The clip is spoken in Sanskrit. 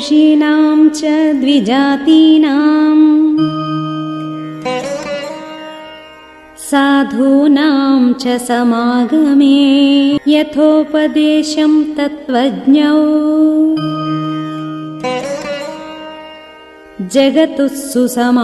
ऋषीणां च द्विजातीनाम्। साधूनां च समागमे यथोपदेशं तत्त्वज्ञौ। जगतुस्तुसमाहितौ